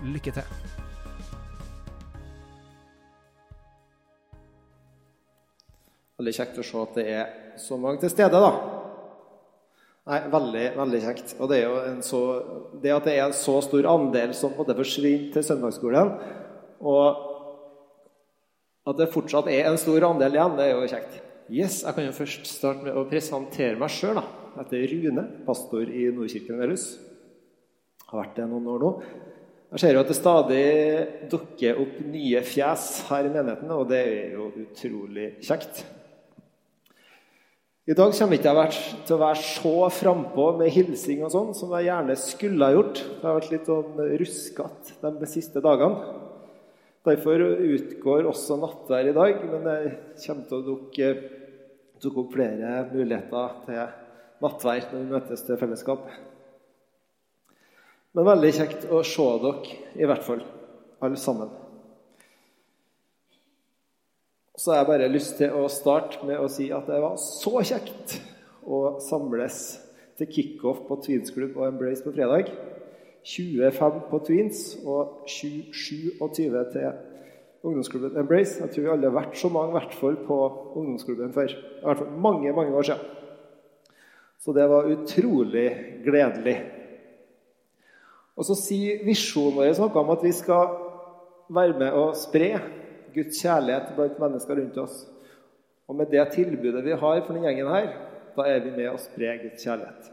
Lykke til! Veldig kjekt å se at det er så mange til stede, da. Nei, veldig, veldig kjekt. Og det, så, det at det er en så stor andel som på forsvinner til søndagsskolen, og at det fortsatt er en stor andel igjen, det er jo kjekt. Yes, Jeg kan jo først starte med å presentere meg sjøl. Jeg heter Rune, pastor i Nordkirken Velhus. Har vært det noen år nå. Jeg ser jo at det stadig dukker opp nye fjes her i menigheten, og det er jo utrolig kjekt. I dag kommer ikke jeg til å være så frampå med hilsing og sånn som jeg gjerne skulle ha gjort. Jeg har vært litt sånn ruskete de siste dagene. Derfor utgår også nattvær i dag, men det kommer til å dukke, dukke opp flere muligheter til nattvær når vi møtes til fellesskap. Men veldig kjekt å se dere, i hvert fall, alle sammen. Så har jeg bare lyst til å starte med å si at det var så kjekt å samles til kickoff på Twinsklubb og Embrace på fredag. 25 på Tweens og 27 til ungdomsklubben Embrace. Jeg tror vi alle har vært så mange, i hvert fall på ungdomsklubben før. I hvert fall mange, mange år siden. Så det var utrolig gledelig. Og så sier visjonen vår noe om at vi skal være med å spre Guds kjærlighet blant mennesker rundt oss. Og med det tilbudet vi har for denne gjengen her, da er vi med å spre Guds kjærlighet.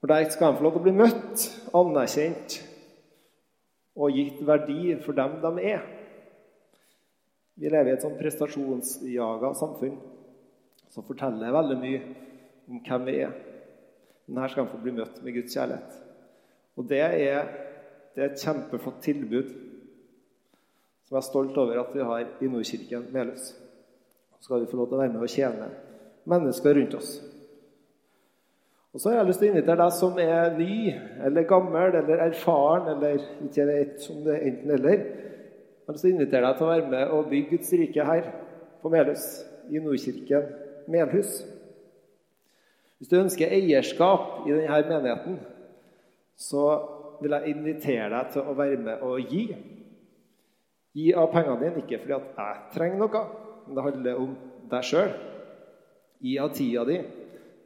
For der skal de få lov til å bli møtt, anerkjent og gitt verdi for dem de er. Vi lever i et sånn prestasjonsjaga samfunn som forteller veldig mye om hvem vi er. Men her skal de få bli møtt med Guds kjærlighet. Og det er, det er et kjempeflott tilbud som jeg er stolt over at vi har i Nordkirken Melhus. Så skal vi få lov til å være med og tjene mennesker rundt oss. Og så har jeg lyst til å invitere deg som er ny eller gammel eller erfaren eller ikke vet om det er enten eller. Jeg har lyst til å invitere deg til å være med og bygge Guds rike her på Melhus, i Nordkirken Melhus. Hvis du ønsker eierskap i denne menigheten, så vil jeg invitere deg til å være med og gi. Gi av pengene dine, ikke fordi at jeg trenger noe, men det handler om deg sjøl. Gi av tida di.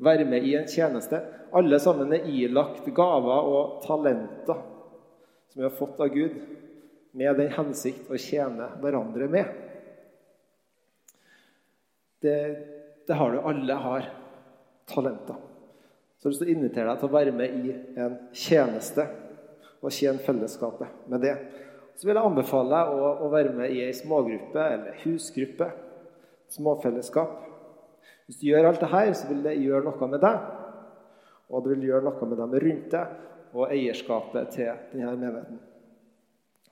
Være med i en tjeneste. Alle sammen er ilagt gaver og talenter som vi har fått av Gud, med den hensikt å tjene hverandre med. Det, det har du. Alle har talenter. Så jeg har lyst til å invitere deg til å være med i en tjeneste og tjene fellesskapet med det. Så vil jeg anbefale deg å, å være med i ei smågruppe eller husgruppe. Småfellesskap. Hvis du gjør alt det her, så vil det gjøre noe med deg. Og det vil gjøre noe med dem rundt deg og eierskapet til denne menigheten.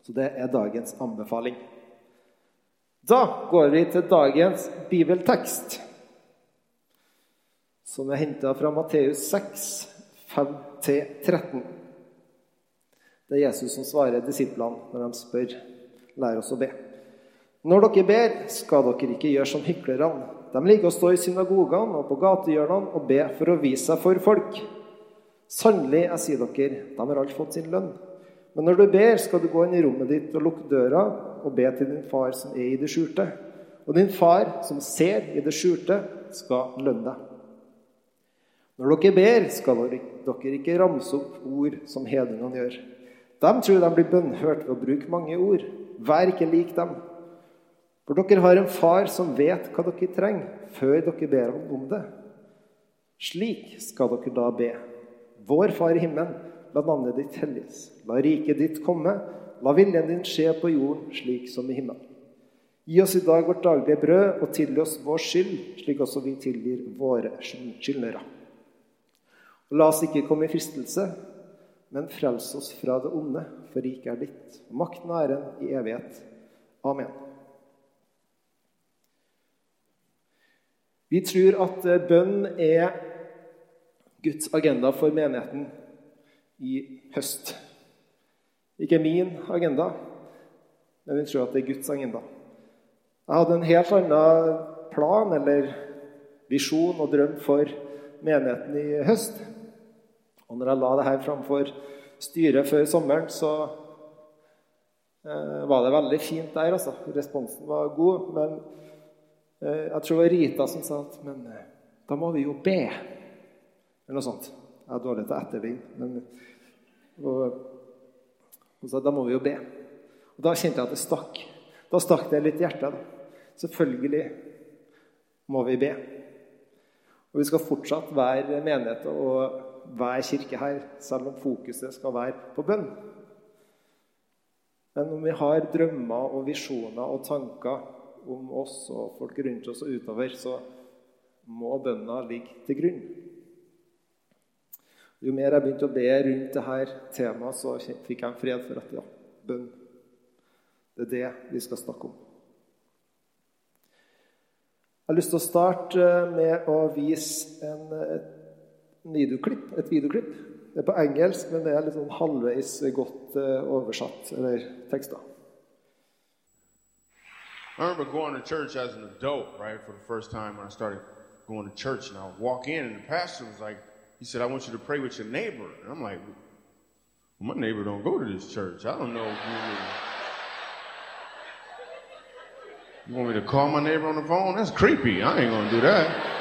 Så det er dagens anbefaling. Da går vi til dagens bibeltekst som er henta fra Matteus 6, 5-13. Det er Jesus som svarer disiplene når de spør lær oss å be. Når dere ber, skal dere ikke gjøre som hyklerne. De liker å stå i synagogene og på gatehjørnene og be for å vise seg for folk. Sannelig, jeg sier dere, de har alt fått sin lønn. Men når du ber, skal du gå inn i rommet ditt og lukke døra og be til din far som er i det skjulte. Og din far som ser i det skjulte, skal lønne deg. Når dere ber, skal dere ikke ramse opp ord som hedningene gjør. De tror de blir bønnhørt ved å bruke mange ord. Vær ikke lik dem. For dere har en far som vet hva dere trenger, før dere ber ham om det. Slik skal dere da be. Vår Far i himmelen, la navnet ditt helliges. La riket ditt komme. La viljen din skje på jorden slik som i himmelen. Gi oss i dag vårt daglige brød, og tilgi oss vår skyld, slik også vi tilgir våre skyldnere. La oss ikke komme i fristelse, men frels oss fra det onde, for riket er ditt, makten og æren i evighet. Amen. Vi tror at eh, bønn er Guds agenda for menigheten i høst. Ikke min agenda, men vi tror at det er Guds agenda. Jeg hadde en helt annen plan eller visjon og drøm for menigheten i høst. Og når jeg la det her framfor styret før sommeren, så eh, var det veldig fint der. altså. Responsen var god. Men eh, jeg tror det var Rita som sa at men eh, da må vi jo be. Eller noe sånt. Jeg er dårlig til å etterligne. Men og, hun sa da må vi jo be. Og Da kjente jeg at det stakk. Da stakk det litt i hjertet. Da. Selvfølgelig må vi be. Og vi skal fortsatt være menighet og være kirke her, selv om fokuset skal være på bønn. Men om vi har drømmer og visjoner og tanker om oss og folk rundt oss og utover, så må bønna ligge til grunn. Jo mer jeg begynte å be rundt dette temaet, så fikk jeg en fred for at ja, bønn Det er det vi skal snakke om. Jeg har lyst til å starte med å vise en, videoklipp, et videoklipp. Det er på engelsk, men det er litt sånn halvveis godt uh, oversatt, eller tekster. I remember going to church as an adult, right, for the first time when I started going to church, and I would walk in, and the pastor was like, he said, I want you to pray with your neighbor. And I'm like, well, my neighbor don't go to this church. I don't know you you want me to call my neighbor on the phone? That's creepy. I ain't gonna do that.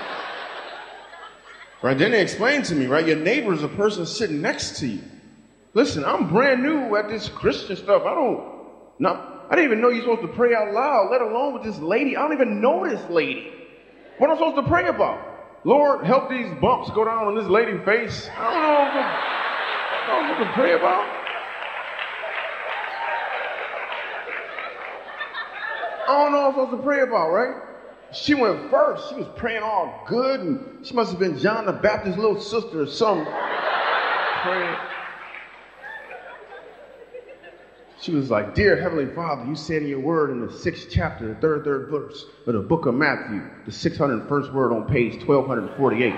Right? Then they explained to me, right? Your neighbor is a person sitting next to you. Listen, I'm brand new at this Christian stuff. I don't, not, I didn't even know you're supposed to pray out loud, let alone with this lady. I don't even know this lady. What am I supposed to pray about? Lord, help these bumps go down on this lady's face. I don't know what, I don't know what to pray about. I don't know what I'm supposed to pray about, right? She went first. She was praying all good, and she must have been John the Baptist's little sister or something. praying. She was like, Dear Heavenly Father, you said in your word in the sixth chapter, the third, third verse of the book of Matthew, the 601st word on page 1248.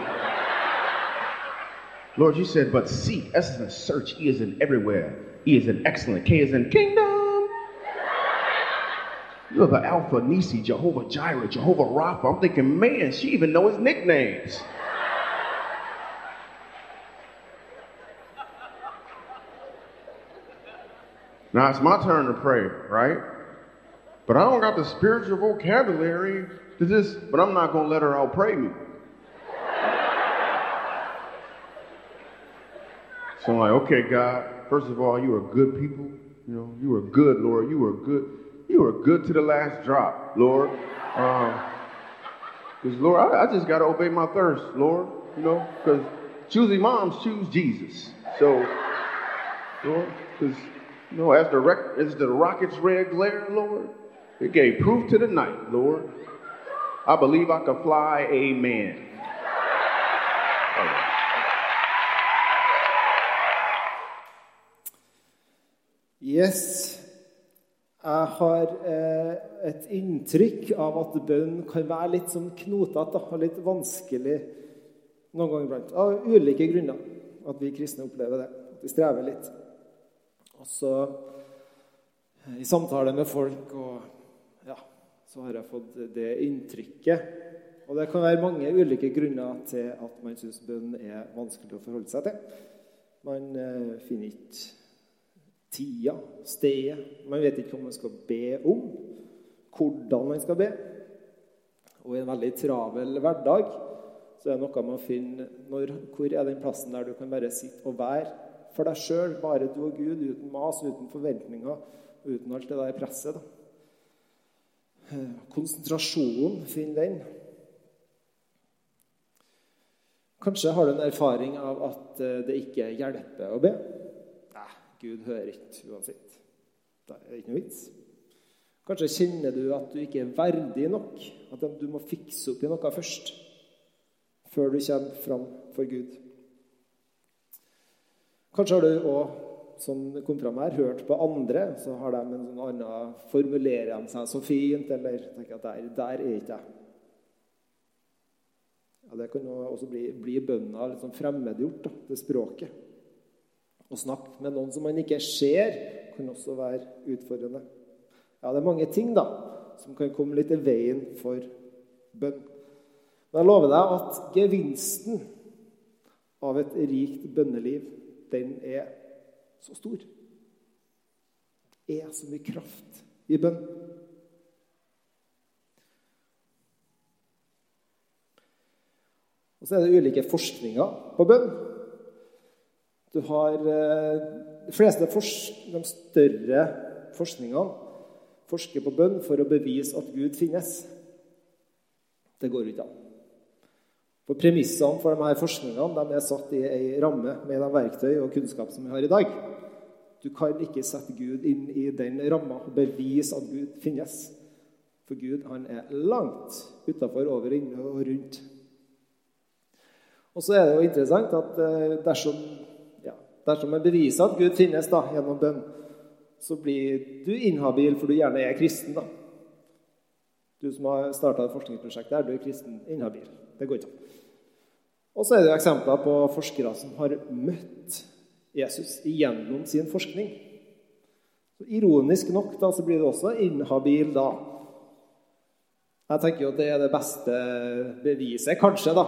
Lord, you said, but seek, S is in search, E is in everywhere, E is in excellent, K is in kingdom. You're the Alpha Nisi, Jehovah Jireh, Jehovah Rapha. I'm thinking, man, she even know his nicknames. Now it's my turn to pray, right? But I don't got the spiritual vocabulary to just, but I'm not going to let her out pray me. So I'm like, okay, God, first of all, you are good people. You know, you are good, Lord. You are good. You are good to the last drop, Lord. Because, um, Lord, I, I just got to obey my thirst, Lord. You know, because choosing moms choose Jesus. So, Lord, because you know, as the, rec- as the rocket's red glare, Lord, it gave proof to the night, Lord. I believe I can fly, amen. Yes. Jeg har eh, et inntrykk av at bønn kan være litt sånn knotete og litt vanskelig noen ganger iblant. Av ulike grunner at vi kristne opplever det. At vi strever litt. Og så i samtale med folk og ja, så har jeg fått det inntrykket. Og det kan være mange ulike grunner til at man syns bønn er vanskelig å forholde seg til. Man eh, finner ikke tida, stedet. Man vet ikke hva man skal be om, hvordan man skal be. Og i en veldig travel hverdag så er det noe med å finne når, Hvor er den plassen der du kan bare sitte og være for deg sjøl, bare du og Gud, uten mas, uten forventninger, uten alt det der presset? da. Konsentrasjonen, finn den. Kanskje har du en erfaring av at eh, det ikke hjelper å be. Gud hører ikke uansett. Da er det ikke noe vits. Kanskje kjenner du at du ikke er verdig nok. At du må fikse opp i noe først. Før du kommer fram for Gud. Kanskje har du òg, som det kom fram her, hørt på andre. Så har de en sånn annen Formulerer de seg så fint, eller tenker at der, der er ikke jeg. Ja, det kan også bli, bli bønna litt sånn fremmedgjort, da, det språket. Å snakke med noen som man ikke ser, kan også være utfordrende. Ja, det er mange ting da, som kan komme litt i veien for bønn. Men jeg lover deg at gevinsten av et rikt bønneliv, den er så stor. Det er så mye kraft i bønn. Og så er det ulike forskninger på bønn. Du har eh, De fleste de større forskningene forsker på bønn for å bevise at Gud finnes. Det går ikke an. For Premissene for de her forskningene de er satt i ei ramme med de verktøy og kunnskap som vi har i dag. Du kan ikke sette Gud inn i den ramma og bevise at Gud finnes. For Gud han er langt utafor, over, inne og rundt. Og så er det jo interessant at eh, dersom, dersom man beviser at Gud finnes da, gjennom bønn, så blir du inhabil for du gjerne er kristen. da. Du som har starta et forskningsprosjekt der, du kristen inhabil. Det går ikke an. Og så er det jo eksempler på forskere som har møtt Jesus gjennom sin forskning. Så ironisk nok da, så blir det også inhabil da. Jeg tenker jo at det er det beste beviset, kanskje, da,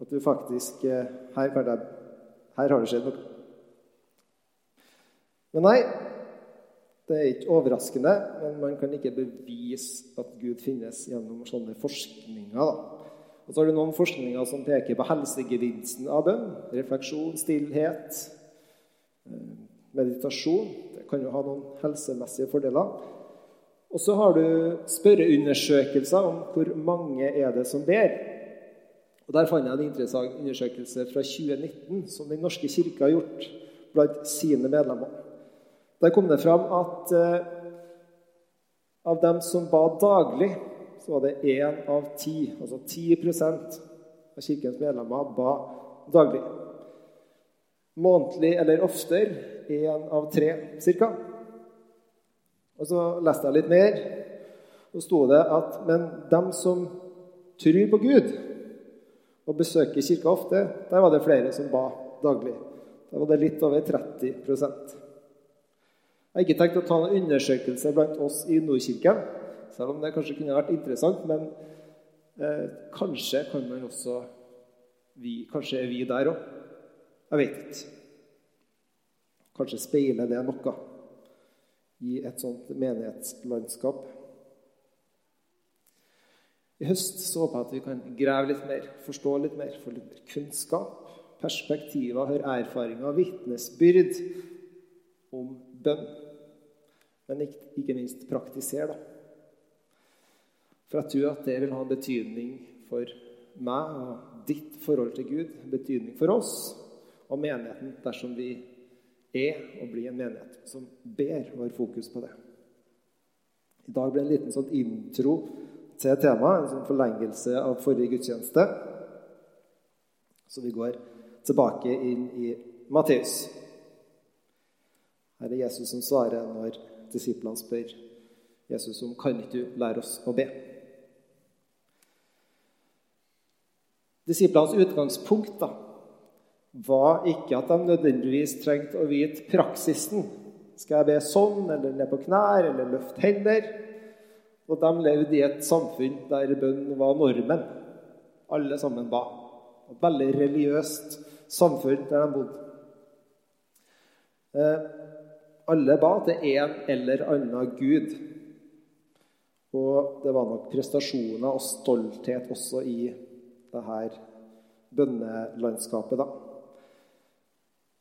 at du faktisk Her kan jeg, her har det skjedd noe. Men nei, det er ikke overraskende, men man kan ikke bevise at Gud finnes gjennom sånne forskninger. Da. Og så har du noen forskninger som peker på helsegevinsten av bønn. Refleksjon, stillhet, eh, meditasjon. Det kan jo ha noen helsemessige fordeler. Og så har du spørreundersøkelser om hvor mange er det som ber. Og Der fant jeg en interessant undersøkelse fra 2019 som Den norske kirke har gjort blant sine medlemmer. Der kom det fram at eh, av dem som ba daglig, så var det én av ti, altså 10% av kirkens medlemmer, ba daglig. Månedlig eller oftere én av tre ca. Og så leste jeg litt mer, og sto det at men dem som tror på Gud og besøker kirka ofte, der var det flere som ba daglig. Der var det litt over 30% Jeg har ikke tenkt å ta en undersøkelse blant oss i Nordkirken, selv om det kanskje kunne vært interessant. Men eh, kanskje kan man også vi, Kanskje er vi der òg. Jeg vet ikke. Kanskje speiler det noe i et sånt menighetslandskap. I høst så håper jeg at vi kan grave litt mer, forstå litt mer, få litt mer kunnskap, perspektiver, høre erfaringer, vitnesbyrd om bønn. Men ikke, ikke minst praktisere, da. For jeg tror at det vil ha en betydning for meg og ditt forhold til Gud, en betydning for oss og menigheten dersom vi er og blir en menighet som ber og har fokus på det. I dag ble det en liten sånn intro til temaet, en sånn forlengelse av forrige gudstjeneste. Så vi går tilbake inn i Matteus. Her er Jesus som svarer når disiplene spør Jesus om kan ikke du lære oss å be. Disiplenes utgangspunkt da, var ikke at de nødvendigvis trengte å vite praksisen. Skal jeg be sånn, eller ned på knær, eller løfte hender? Og de levde i et samfunn der bønn var normen. Alle sammen ba. Et veldig religiøst samfunn der de bodde. Eh, alle ba til en eller annen gud. Og det var nok prestasjoner og stolthet også i det her bønnelandskapet. da.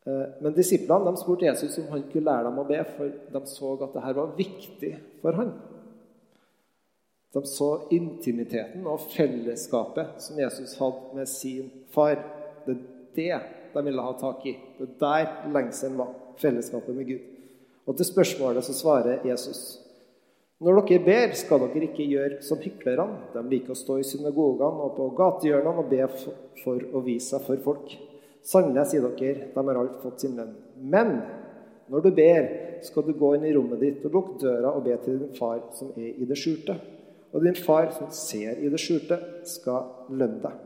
Eh, men disiplene de spurte Jesus om han kunne lære dem å be, for de så at dette var viktig for han. De så intimiteten og fellesskapet som Jesus hadde med sin far. Det er det de ville ha tak i. Det er der lengselen var. Fellesskapet med Gud. Og til spørsmålet så svarer Jesus når dere ber, skal dere ikke gjøre som hyklerne. De liker å stå i synagogene og på gatehjørnene og be for å vise seg for folk. Sannelig, sier dere, de har alt fått sin lønn. Men når du ber, skal du gå inn i rommet ditt og lukke døra og be til din far som er i det skjulte. Og din far som ser i det skjulte, skal lønne deg.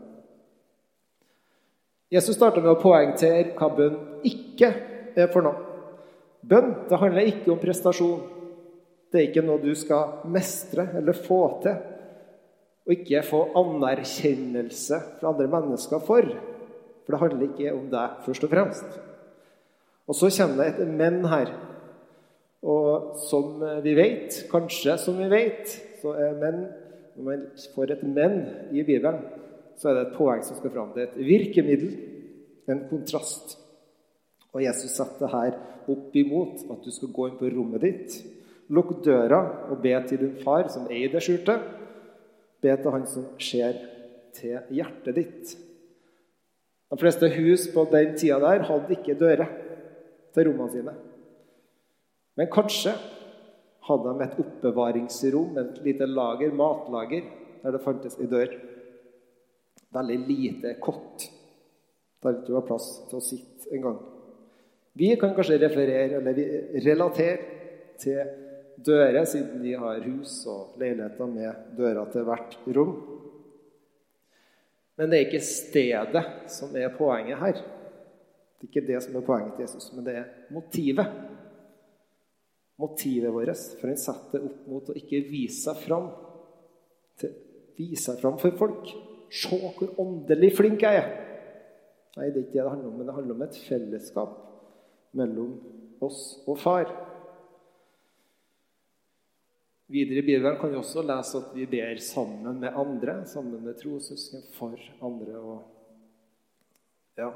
Jesus starter med å poengtere hva bønn ikke er for noe. Bønn det handler ikke om prestasjon. Det er ikke noe du skal mestre eller få til, og ikke få anerkjennelse fra andre mennesker for. For det handler ikke om deg først og fremst. Og så kommer det et men her. Og som vi vet, kanskje som vi vet, så er menn Når man får et men i Bibelen, så er det et poeng som skal fram. Det er et virkemiddel, en kontrast. Og Jesus setter det her opp imot at du skal gå inn på rommet ditt, lukk døra og be til din far, som er i det skjulte. Be til han som ser til hjertet ditt. De fleste hus på den tida der hadde ikke dører til rommene sine. Men kanskje hadde de et oppbevaringsrom, et lite lager, matlager, der det fantes ei dør. Veldig lite kott, der det ikke var plass til å sitte engang. Vi kan kanskje referere eller relatere til dører, siden vi har hus og leiligheter med dører til hvert rom. Men det er ikke stedet som er poenget her. Det er ikke det som er poenget til Jesus, men det er motivet. Motivet vårt. For å sette det opp mot å ikke vise seg fram. Til, vise seg fram for folk. Se hvor åndelig flink jeg er! Nei, det er ikke det det handler om, men det handler om et fellesskap mellom oss og far. Videre i Bibelen kan vi også lese at vi ber sammen med andre, sammen med trossøsken, for andre. og ja,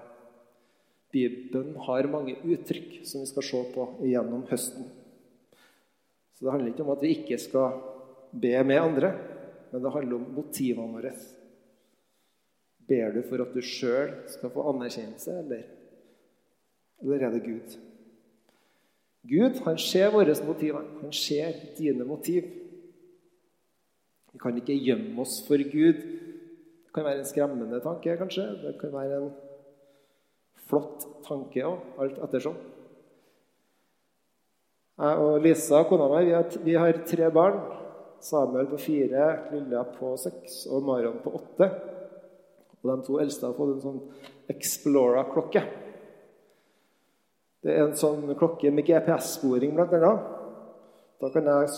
Bibelen har mange uttrykk som vi skal se på gjennom høsten. Så det handler ikke om at vi ikke skal be med andre, men det handler om motivene våre. Ber du for at du sjøl skal få anerkjennelse, eller, eller er det Gud? Gud han ser våre motiver. Han ser dine motiv. Vi kan ikke gjemme oss for Gud. Det kan være en skremmende tanke, kanskje. Det kan være en flott tanke òg, alt ettersom. Jeg og Lisa, kona mi, vi vi har tre barn. Samuel på fire, Lilla på seks og Marion på åtte. Og de to eldste har fått en sånn Explora-klokke. Det er en sånn klokke med GPS-sporing, blant annet. Da kan jeg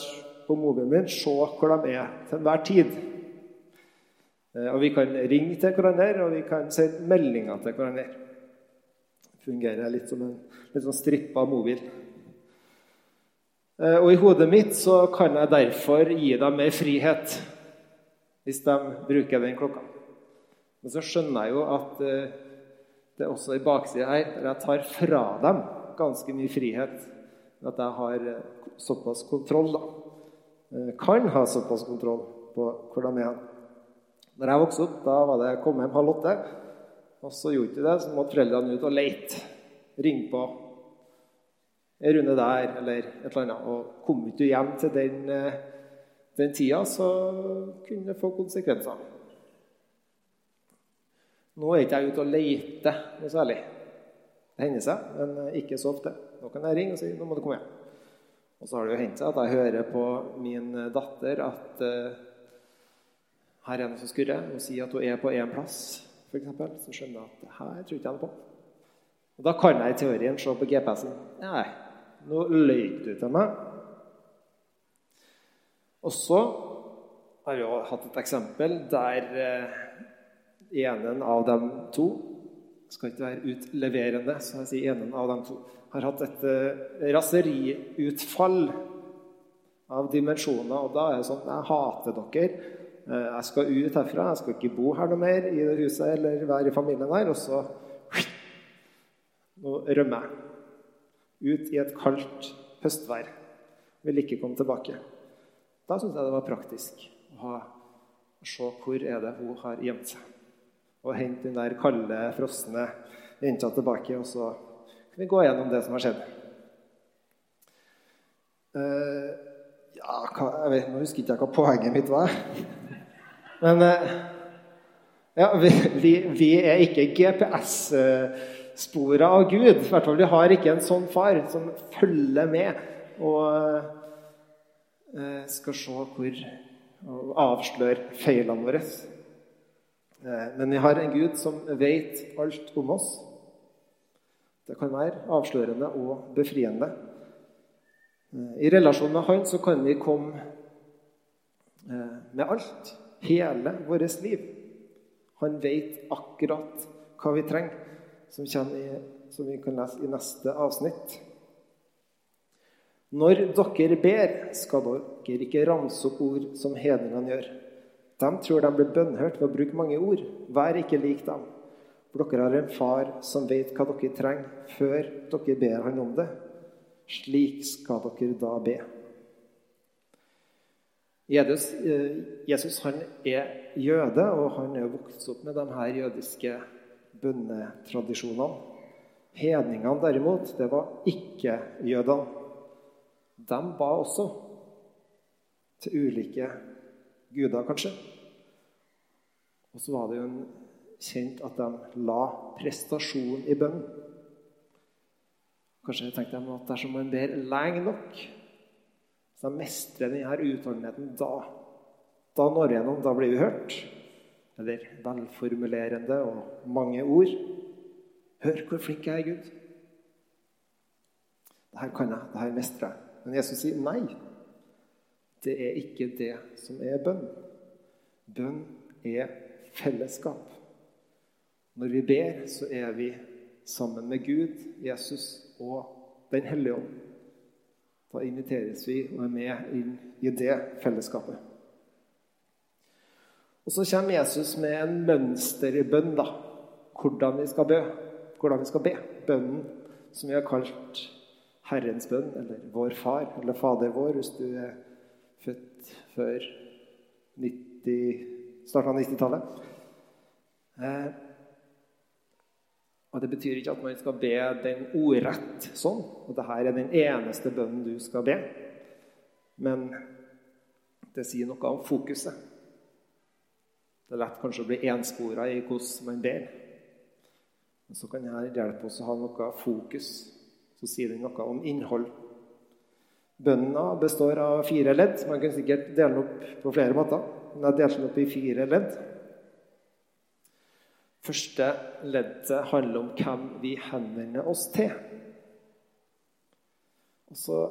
på mobilen min se hvor de er til enhver tid. Eh, og vi kan ringe til hverandre, og vi kan sende meldinger til hverandre. Det fungerer litt som en litt sånn strippa mobil. Eh, og i hodet mitt så kan jeg derfor gi dem mer frihet hvis de bruker den klokka. Men så skjønner jeg jo at eh, det er også i baksida her der jeg tar fra dem ganske mye frihet. At jeg har eh, såpass kontroll, da. Kan ha såpass kontroll på hvor de er. Når jeg vokste opp, da var det kom hjem halv åtte. Og så gjorde ikke det, så måtte foreldrene ut og leite. Ringe på. Er Rune der, eller et eller annet. Og kom ikke du hjem til den, eh, den tida, så kunne det få konsekvenser. Nå er ikke jeg ute og leter noe særlig. Det hender seg, men ikke så ofte. Nå kan jeg ringe og si nå må du komme hjem. Og så har det jo hendt seg at jeg hører på min datter at uh, her er det noe som skurrer. Hun sier at hun er på én plass, f.eks. Så skjønner jeg at her tror ikke jeg noe på. Og Da kan jeg i teorien se på GPS-en. Nei, nå løy du til meg. Og så har vi jo hatt et eksempel der uh, enen av dem to skal ikke være utleverende, så jeg sier enen av dem to har hatt et uh, raseriutfall av dimensjoner. Og da er det sånn Jeg hater dere. Uh, jeg skal ut herfra. Jeg skal ikke bo her noe mer i det huset eller være i familien her. Og så Nå rømmer jeg. Ut i et kaldt høstvær. Vil ikke komme tilbake. Da syns jeg det var praktisk å ha, se hvor er det hun har gjemt seg og hente den der kalde, frosne jenta tilbake. Og så kan vi gå gjennom det som har skjedd. Uh, ja, hva, jeg vet, Nå husker ikke jeg hva poenget mitt var. Men uh, Ja, vi, vi, vi er ikke GPS-spora av Gud. I hvert fall, Vi har ikke en sånn far som følger med og eh, skal se hvor og avsløre feilene våre. Eh, men vi har en Gud som vet alt om oss. Det kan være avslørende og befriende. Eh, I relasjon med Han så kan vi komme med alt. Hele vårt liv. Han vet akkurat hva vi trenger, som, i, som vi kan lese i neste avsnitt. Når dere ber, skal dere ikke ramse opp ord som hedningene gjør. De tror de blir bønnhørt ved å bruke mange ord. Vær ikke lik dem. For dere har en far som vet hva dere trenger, før dere ber han om det. Slik skal dere da be. Jesus, eh, Jesus han er jøde, og han er vokst opp med de her jødiske bønnetradisjonene. Hedningene derimot, det var ikke jødene. De ba også til ulike guder, kanskje. Og så var det jo en kjent at de la prestasjon i bønnen. Kanskje tenkte de at dersom man ber lenge nok, så mestrer denne utholdenheten da. Da når vi gjennom, da blir vi hørt. Eller velformulerende og mange ord. Hør hvor flink jeg er, Gud. Det her kan jeg. Det her mestrer jeg. Men Jesus sier nei. Det er ikke det som er bønn. Bønn er fellesskap. Når vi ber, så er vi sammen med Gud, Jesus og Den hellige ånd. Da inviteres vi og er med inn i det fellesskapet. Og Så kommer Jesus med en mønsterbønn, da. Hvordan vi skal be. Hvordan vi skal be. Bønnen som vi har kalt Herrens bønn, eller Vår Far, eller Fader vår, hvis du er født før 90, starten av 90-tallet. Eh, og Det betyr ikke at man skal be den ordrett sånn, og dette er den eneste bønnen du skal be. Men det sier noe om fokuset. Det er lett kanskje å bli enspora i hvordan man ber. Men så kan dette hjelpe oss å ha noe fokus. Så sier den noe om innhold. Bønna består av fire ledd. Man kan sikkert dele den opp på flere måter. Men jeg deler den opp i fire ledd. Første leddet handler om hvem vi henvender oss til. Og så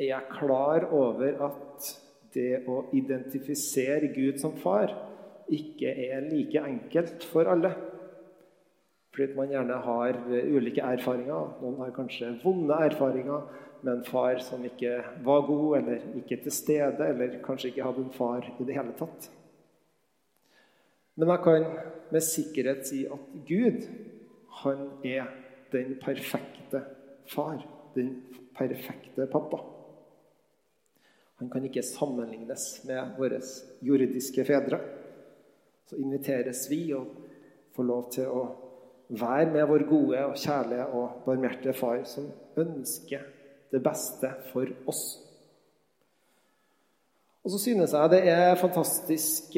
er jeg klar over at det å identifisere Gud som far ikke er like enkelt for alle. Fordi man gjerne har ulike erfaringer. Noen har kanskje vonde erfaringer med en far som ikke var god, eller ikke til stede, eller kanskje ikke hadde en far i det hele tatt. Men jeg kan med sikkerhet si at Gud, han er den perfekte far. Den perfekte pappa. Han kan ikke sammenlignes med våre jordiske fedre. Så inviteres vi og får lov til å være med vår gode og kjærlige og barmhjertige far, som ønsker det beste for oss. Og så synes jeg det er fantastisk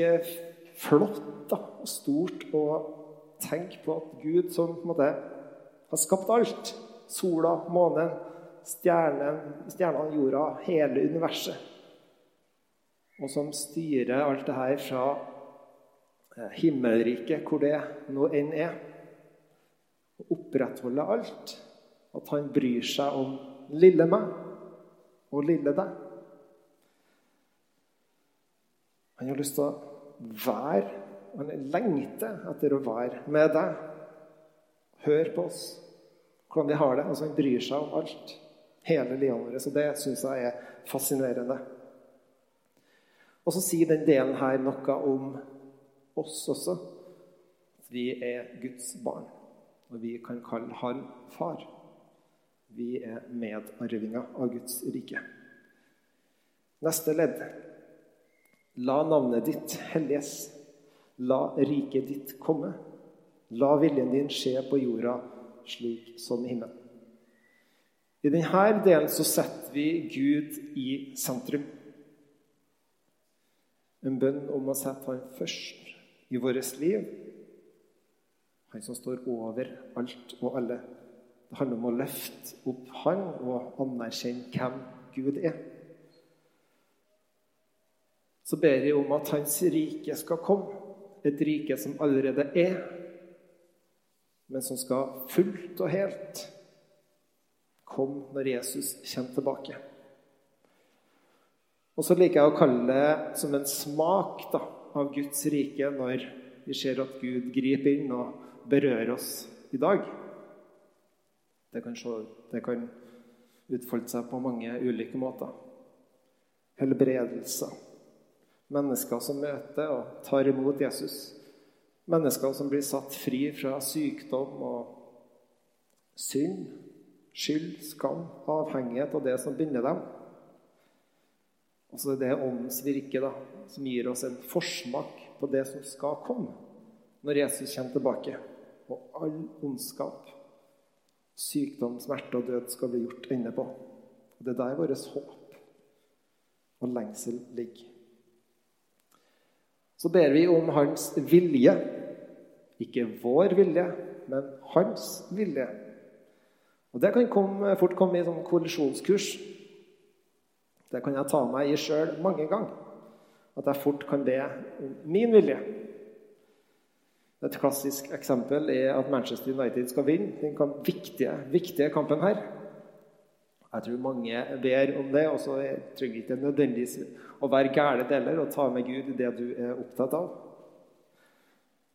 flott da, og stort å tenke på at Gud som på en måte har skapt alt Sola, månen, stjernene, jorda, hele universet. Og som styrer alt det her fra eh, himmelriket, hvor det nå enn er. Og opprettholde alt. At han bryr seg om lille meg og lille deg. Han har lyst til å være Han lengter etter å være med deg. Hør på oss, hvordan vi har det. Altså, han bryr seg om alt. Hele livet vårt. Så det syns jeg er fascinerende. Og så sier den delen her noe om oss også. Vi er Guds barn, og vi kan kalle han far. Vi er medarvinger av Guds rike. Neste ledd La navnet ditt helliges. La riket ditt komme. La viljen din skje på jorda slik som i himmelen. I denne delen så setter vi Gud i sentrum. En bønn om å sette Han først i vårt liv. Han som står over alt og alle. Det handler om å løfte opp Han og anerkjenne hvem Gud er. Så ber jeg om at Hans rike skal komme. Et rike som allerede er, men som skal fullt og helt komme når Jesus kommer tilbake. Og så liker jeg å kalle det som en smak da, av Guds rike når vi ser at Gud griper inn og berører oss i dag. Det kan, se, det kan utfolde seg på mange ulike måter. Helbredelser. Mennesker som møter og tar imot Jesus. Mennesker som blir satt fri fra sykdom og synd, skyld, skam, avhengighet av det som binder dem. Og så er Åndens virke da, som gir oss en forsmak på det som skal komme når Jesus kommer tilbake. Og all ondskap, sykdom, smerte og død skal bli gjort ende på. Og Det er der vårt håp og lengsel ligger. Så ber vi om hans vilje. Ikke vår vilje, men hans vilje. Og Det kan komme, fort komme i sånn kollisjonskurs. Det kan jeg ta meg i sjøl mange ganger. At jeg fort kan be om min vilje. Et klassisk eksempel er at Manchester United skal vinne den viktige, viktige kampen her. Jeg tror mange ber om det, og så trenger ikke nødvendigvis å være gære deler og ta med Gud det du er opptatt av.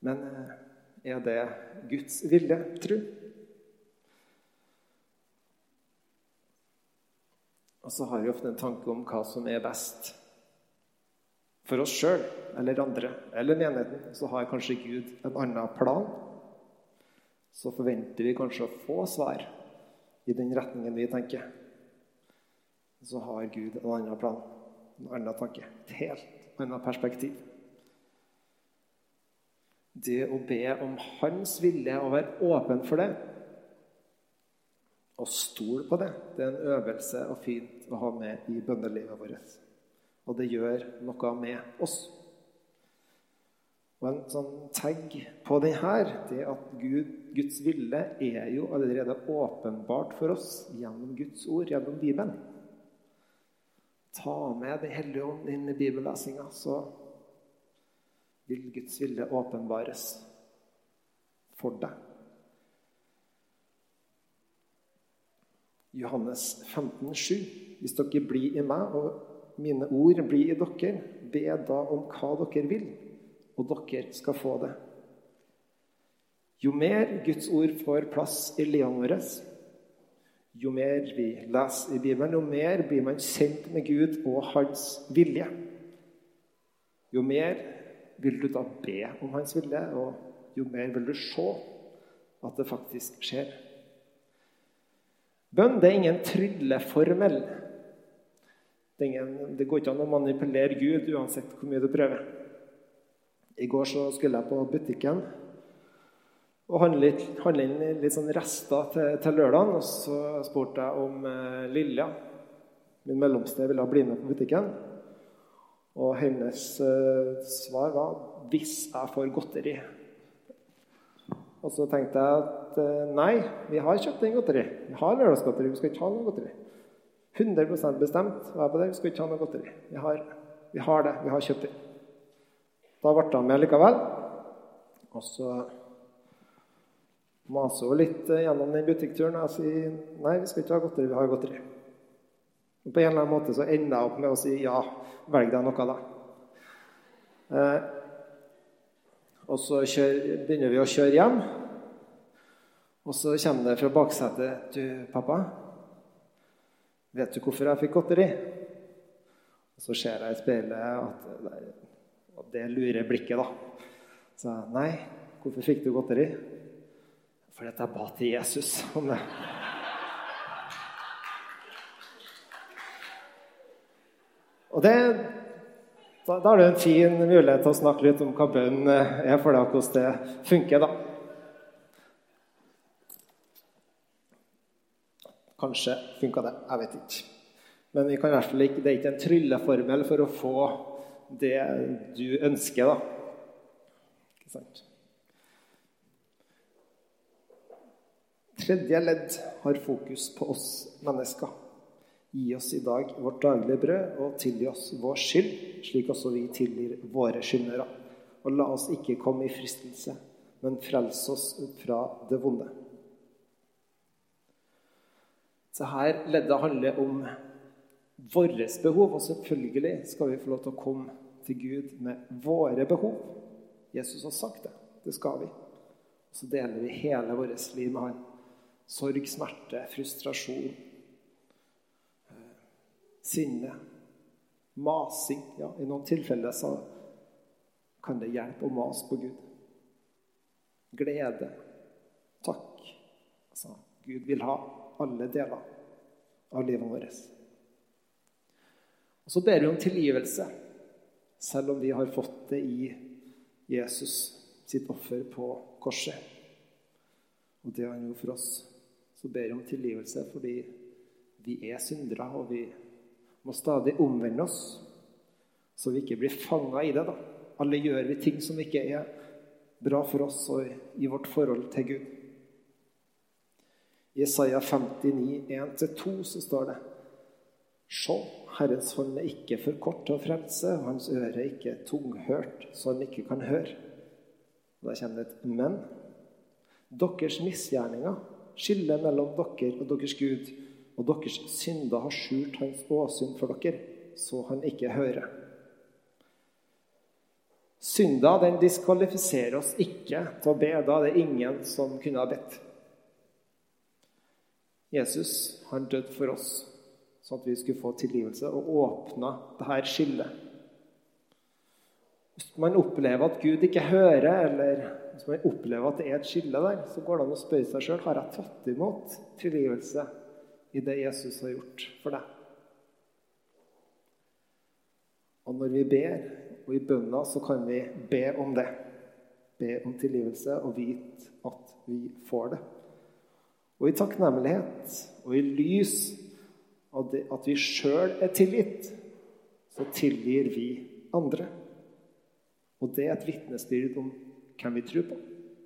Men eh, er det Guds vilje, tru? Og så har vi ofte en tanke om hva som er best. For oss sjøl eller andre eller menigheten så har kanskje Gud en annen plan. Så forventer vi kanskje å få svar i den retningen vi tenker. Så har Gud en annen plan, en annen tanke, et helt annet perspektiv. Det å be om Hans vilje og være åpen for det, og stole på det, det er en øvelse og fint å ha med i bønnelivet vårt. Og det gjør noe med oss. Og En sånn tagg på den her, det at Gud, Guds vilje er jo allerede åpenbart for oss gjennom Guds ord, gjennom Bibelen. Ta med Den hellige ånd inn i bibellesinga, så vil Guds vilje åpenbares for deg. Johannes 15, 7. Hvis dere blir i meg, og mine ord blir i dere, be da om hva dere vil, og dere skal få det. Jo mer Guds ord får plass i livene våre, jo mer vi leser i Bibelen, jo mer blir man kjent med Gud og hans vilje. Jo mer vil du da be om hans vilje, og jo mer vil du se at det faktisk skjer. Bønn det er ingen trylleformel. Det, går ikke an å manipulere Gud uansett hvor mye du prøver. I går så skulle jeg på butikken og handle, handle inn litt sånn rester til, til lørdagen. Og så spurte jeg om eh, Lilja, min mellomste, ville bli med på butikken. Og hennes eh, svar var 'hvis jeg får godteri'. Og så tenkte jeg at eh, nei, vi har kjøpt inn godteri. Vi har lørdagsgodteri. Vi skal ikke ha noe godteri. 100 bestemt var jeg på det. Vi skal ikke ha noe godteri. Vi har, vi har det. Vi har kjøpt det. Da ble han med likevel. Og så maser hun litt eh, gjennom den butikkturen og sier nei, vi skal ikke ha godteri. Vi har godteri. Og På en eller annen måte så ender jeg opp med å si ja, velg deg noe, da. Eh, og så kjør, begynner vi å kjøre hjem. Og så kommer det fra baksetet Du, pappa, vet du hvorfor jeg fikk godteri? Og så ser jeg i speilet at Og det lurer blikket, da. Så jeg, nei, hvorfor fikk du godteri? Fordi at jeg ba til Jesus om det. Og det da, da, er det en fin mulighet til å snakke litt om hva bønn er for deg, hvordan det funker. da. Kanskje funka det. Jeg vet ikke. Men vi kan i hvert fall ikke, det er ikke en trylleformel for å få det du ønsker. da. Ikke sant? Tredje ledd har fokus på oss mennesker. Gi oss i dag vårt daglige brød, og tilgi oss vår skyld, slik også vi tilgir våre skyldnere. Og la oss ikke komme i fristelse, men frels oss fra det vonde. Så her leddet handler om våre behov, og selvfølgelig skal vi få lov til å komme til Gud med våre behov. Jesus har sagt det. Det skal vi. Så deler vi hele vårt liv med Han. Sorg, smerte, frustrasjon, sinne, masing. Ja, I noen tilfeller så kan det hjelpe å mase på Gud. Glede, takk. Altså, Gud vil ha alle deler av livet vårt. Og Så ber vi om tilgivelse, selv om vi har fått det i Jesus sitt offer på korset. Og det han gjorde for oss. Så ber vi om tilgivelse fordi vi er syndere, og vi må stadig omvende oss, så vi ikke blir fanga i det. da. Alle gjør vi ting som ikke er bra for oss og i vårt forhold til Gud. I Isaiah 59, 1-2 så står det Se, Herrens hånd er ikke for kort til å frelse, og hans øre er ikke tunghørt, så han ikke kan høre. Da kommer det et men. Deres misgjerninger skiller mellom dere og deres Gud og deres synder har skjult hans åsyn for dere, så han ikke hører. Synda den diskvalifiserer oss ikke til å be. Da er det ingen som kunne ha bedt. Jesus han døde for oss, sånn at vi skulle få tilgivelse, og åpna dette skillet. Hvis man opplever at Gud ikke hører, eller hvis man opplever at det er et skille der, så går det an å spørre seg sjøl har jeg tatt imot tilgivelse i det Jesus har gjort for deg. Og når vi ber, og i bønna, så kan vi be om det. Be om tilgivelse og vite at vi får det. Og i takknemlighet og i lys av det at vi sjøl er tilgitt, så tilgir vi andre. Og det er et vitnesbyrd om hvem vi tror på,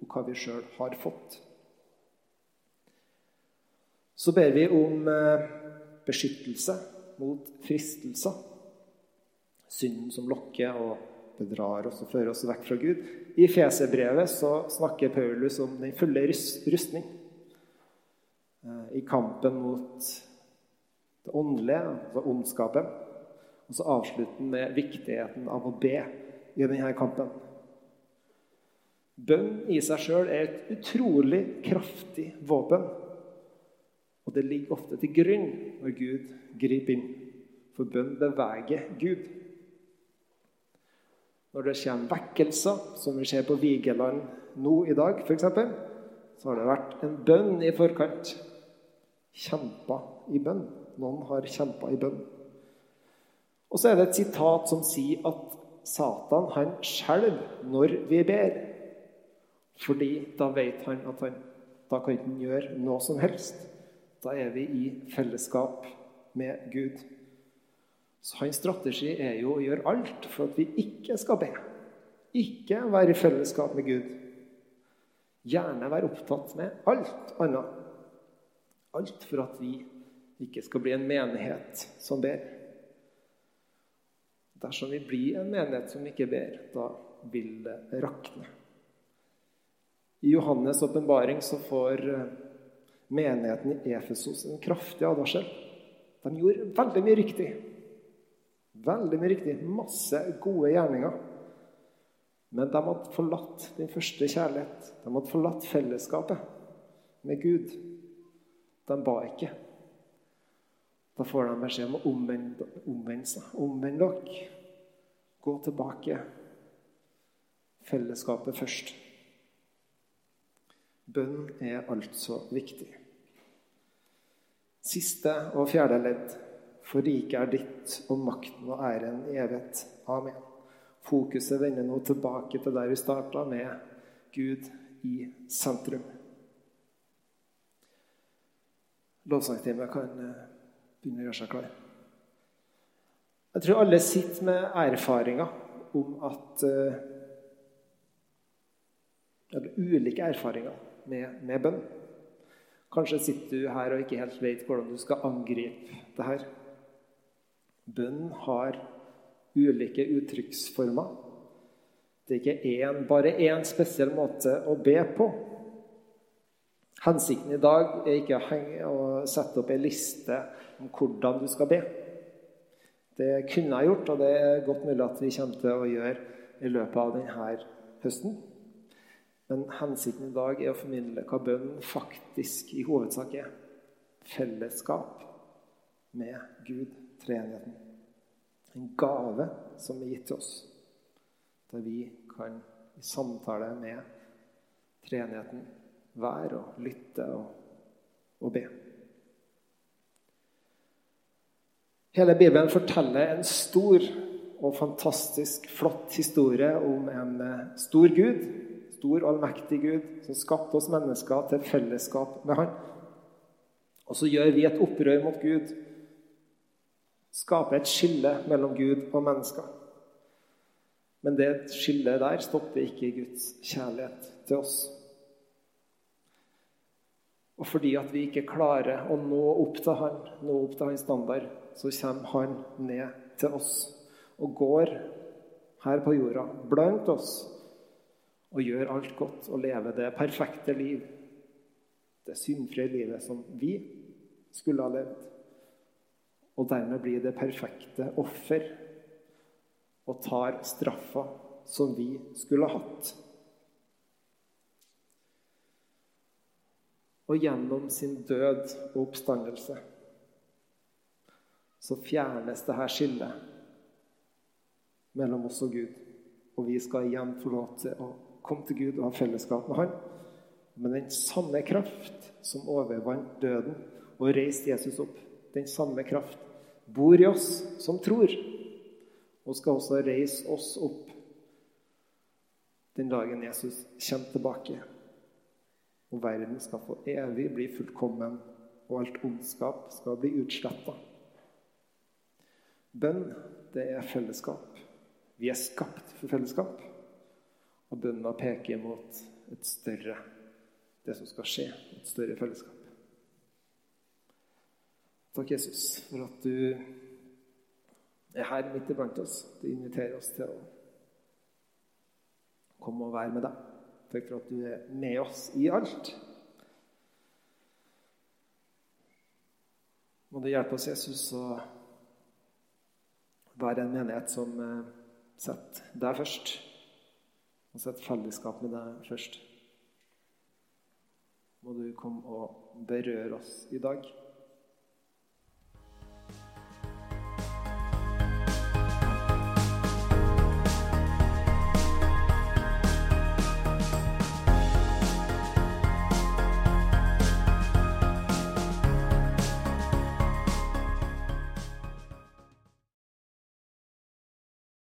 og hva vi sjøl har fått. Så ber vi om eh, beskyttelse mot fristelser. Synden som lokker og bedrar oss og fører oss vekk fra Gud. I Feserbrevet snakker Paulus om den fulle rustning. Eh, I kampen mot det åndelige, altså ondskapen. Og så avslutter han med viktigheten av å be i denne kampen. Bønn i seg sjøl er et utrolig kraftig våpen. Og det ligger ofte til grunn når Gud griper inn. For bønn beveger Gud. Når det kommer vekkelser, som vi ser på Vigeland nå i dag f.eks., så har det vært en bønn i forkant. Kjempa i bønn. Noen har kjempa i bønn. Og så er det et sitat som sier at Satan han skjelver når vi ber. Fordi da vet han at han da kan ikke gjøre noe som helst. Da er vi i fellesskap med Gud. Så hans strategi er jo å gjøre alt for at vi ikke skal be. Ikke være i fellesskap med Gud. Gjerne være opptatt med alt annet. Alt for at vi ikke skal bli en menighet som ber. Dersom vi blir en menighet som ikke ber, da vil det rakne. I Johannes' åpenbaring så får menigheten i Efesos en kraftig advarsel. De gjorde veldig mye riktig. Veldig mye riktig. Masse gode gjerninger. Men de hadde forlatt den første kjærlighet. De hadde forlatt fellesskapet med Gud. De ba ikke. Da får de beskjed om å omvende seg. Omvend dere. Gå tilbake. Fellesskapet først. Bønn er altså viktig. Siste og fjerde ledd. For riket er ditt, og makten og æren i evighet. Amen. Fokuset vender nå tilbake til der vi starta, med Gud i sentrum. Lovsangstimen kan eh, begynne å gjøre seg klar. Jeg tror alle sitter med erfaringer om at uh, eller ulike erfaringer med, med bønn. Kanskje sitter du her og ikke helt vet hvordan du skal angripe det her. Bønn har ulike uttrykksformer. Det er ikke én, bare én spesiell måte å be på. Hensikten i dag er ikke å, sette opp ei liste om hvordan du skal be. Det kunne jeg gjort, og det er godt mulig at vi kommer til å gjøre i løpet av denne høsten. Men hensikten i dag er å formidle hva bønnen faktisk i hovedsak er. Fellesskap med Gud, treenigheten. En gave som er gitt til oss, der vi kan i samtale med treenigheten være og lytte og, og be. Hele Bibelen forteller en stor og fantastisk flott historie om en eh, stor Gud, stor allmektig Gud, som skapte oss mennesker til fellesskap med Han. Og så gjør vi et opprør mot Gud, skaper et skille mellom Gud og mennesker. Men det skillet der stopper ikke Guds kjærlighet til oss. Og fordi at vi ikke klarer å nå opp til han, nå opp til hans standard, så kommer han ned til oss og går her på jorda blant oss og gjør alt godt og lever det perfekte liv, det syndfrie livet som vi skulle ha levd. Og dermed blir det perfekte offer og tar straffa som vi skulle ha hatt. Og gjennom sin død og oppstandelse så fjernes det her skillet mellom oss og Gud. Og vi skal igjen få lov til å komme til Gud og ha fellesskap med Han. Men den samme kraft som overvant døden og reiste Jesus opp, den samme kraft bor i oss som tror, og skal også reise oss opp den dagen Jesus kommer tilbake. Og verden skal få evig bli fullkommen, og alt ondskap skal bli utsletta. Bønn, det er fellesskap. Vi er skapt for fellesskap. Og bønna peker mot et større det som skal skje, et større fellesskap. Takk, Jesus, for at du er her midt iblant oss. Du inviterer oss til å komme og være med deg. Takk for at du er med oss i alt. Må du hjelpe oss, Jesus, å være en menighet som eh, setter deg først og setter fellesskap med deg først. Må du komme og berøre oss i dag.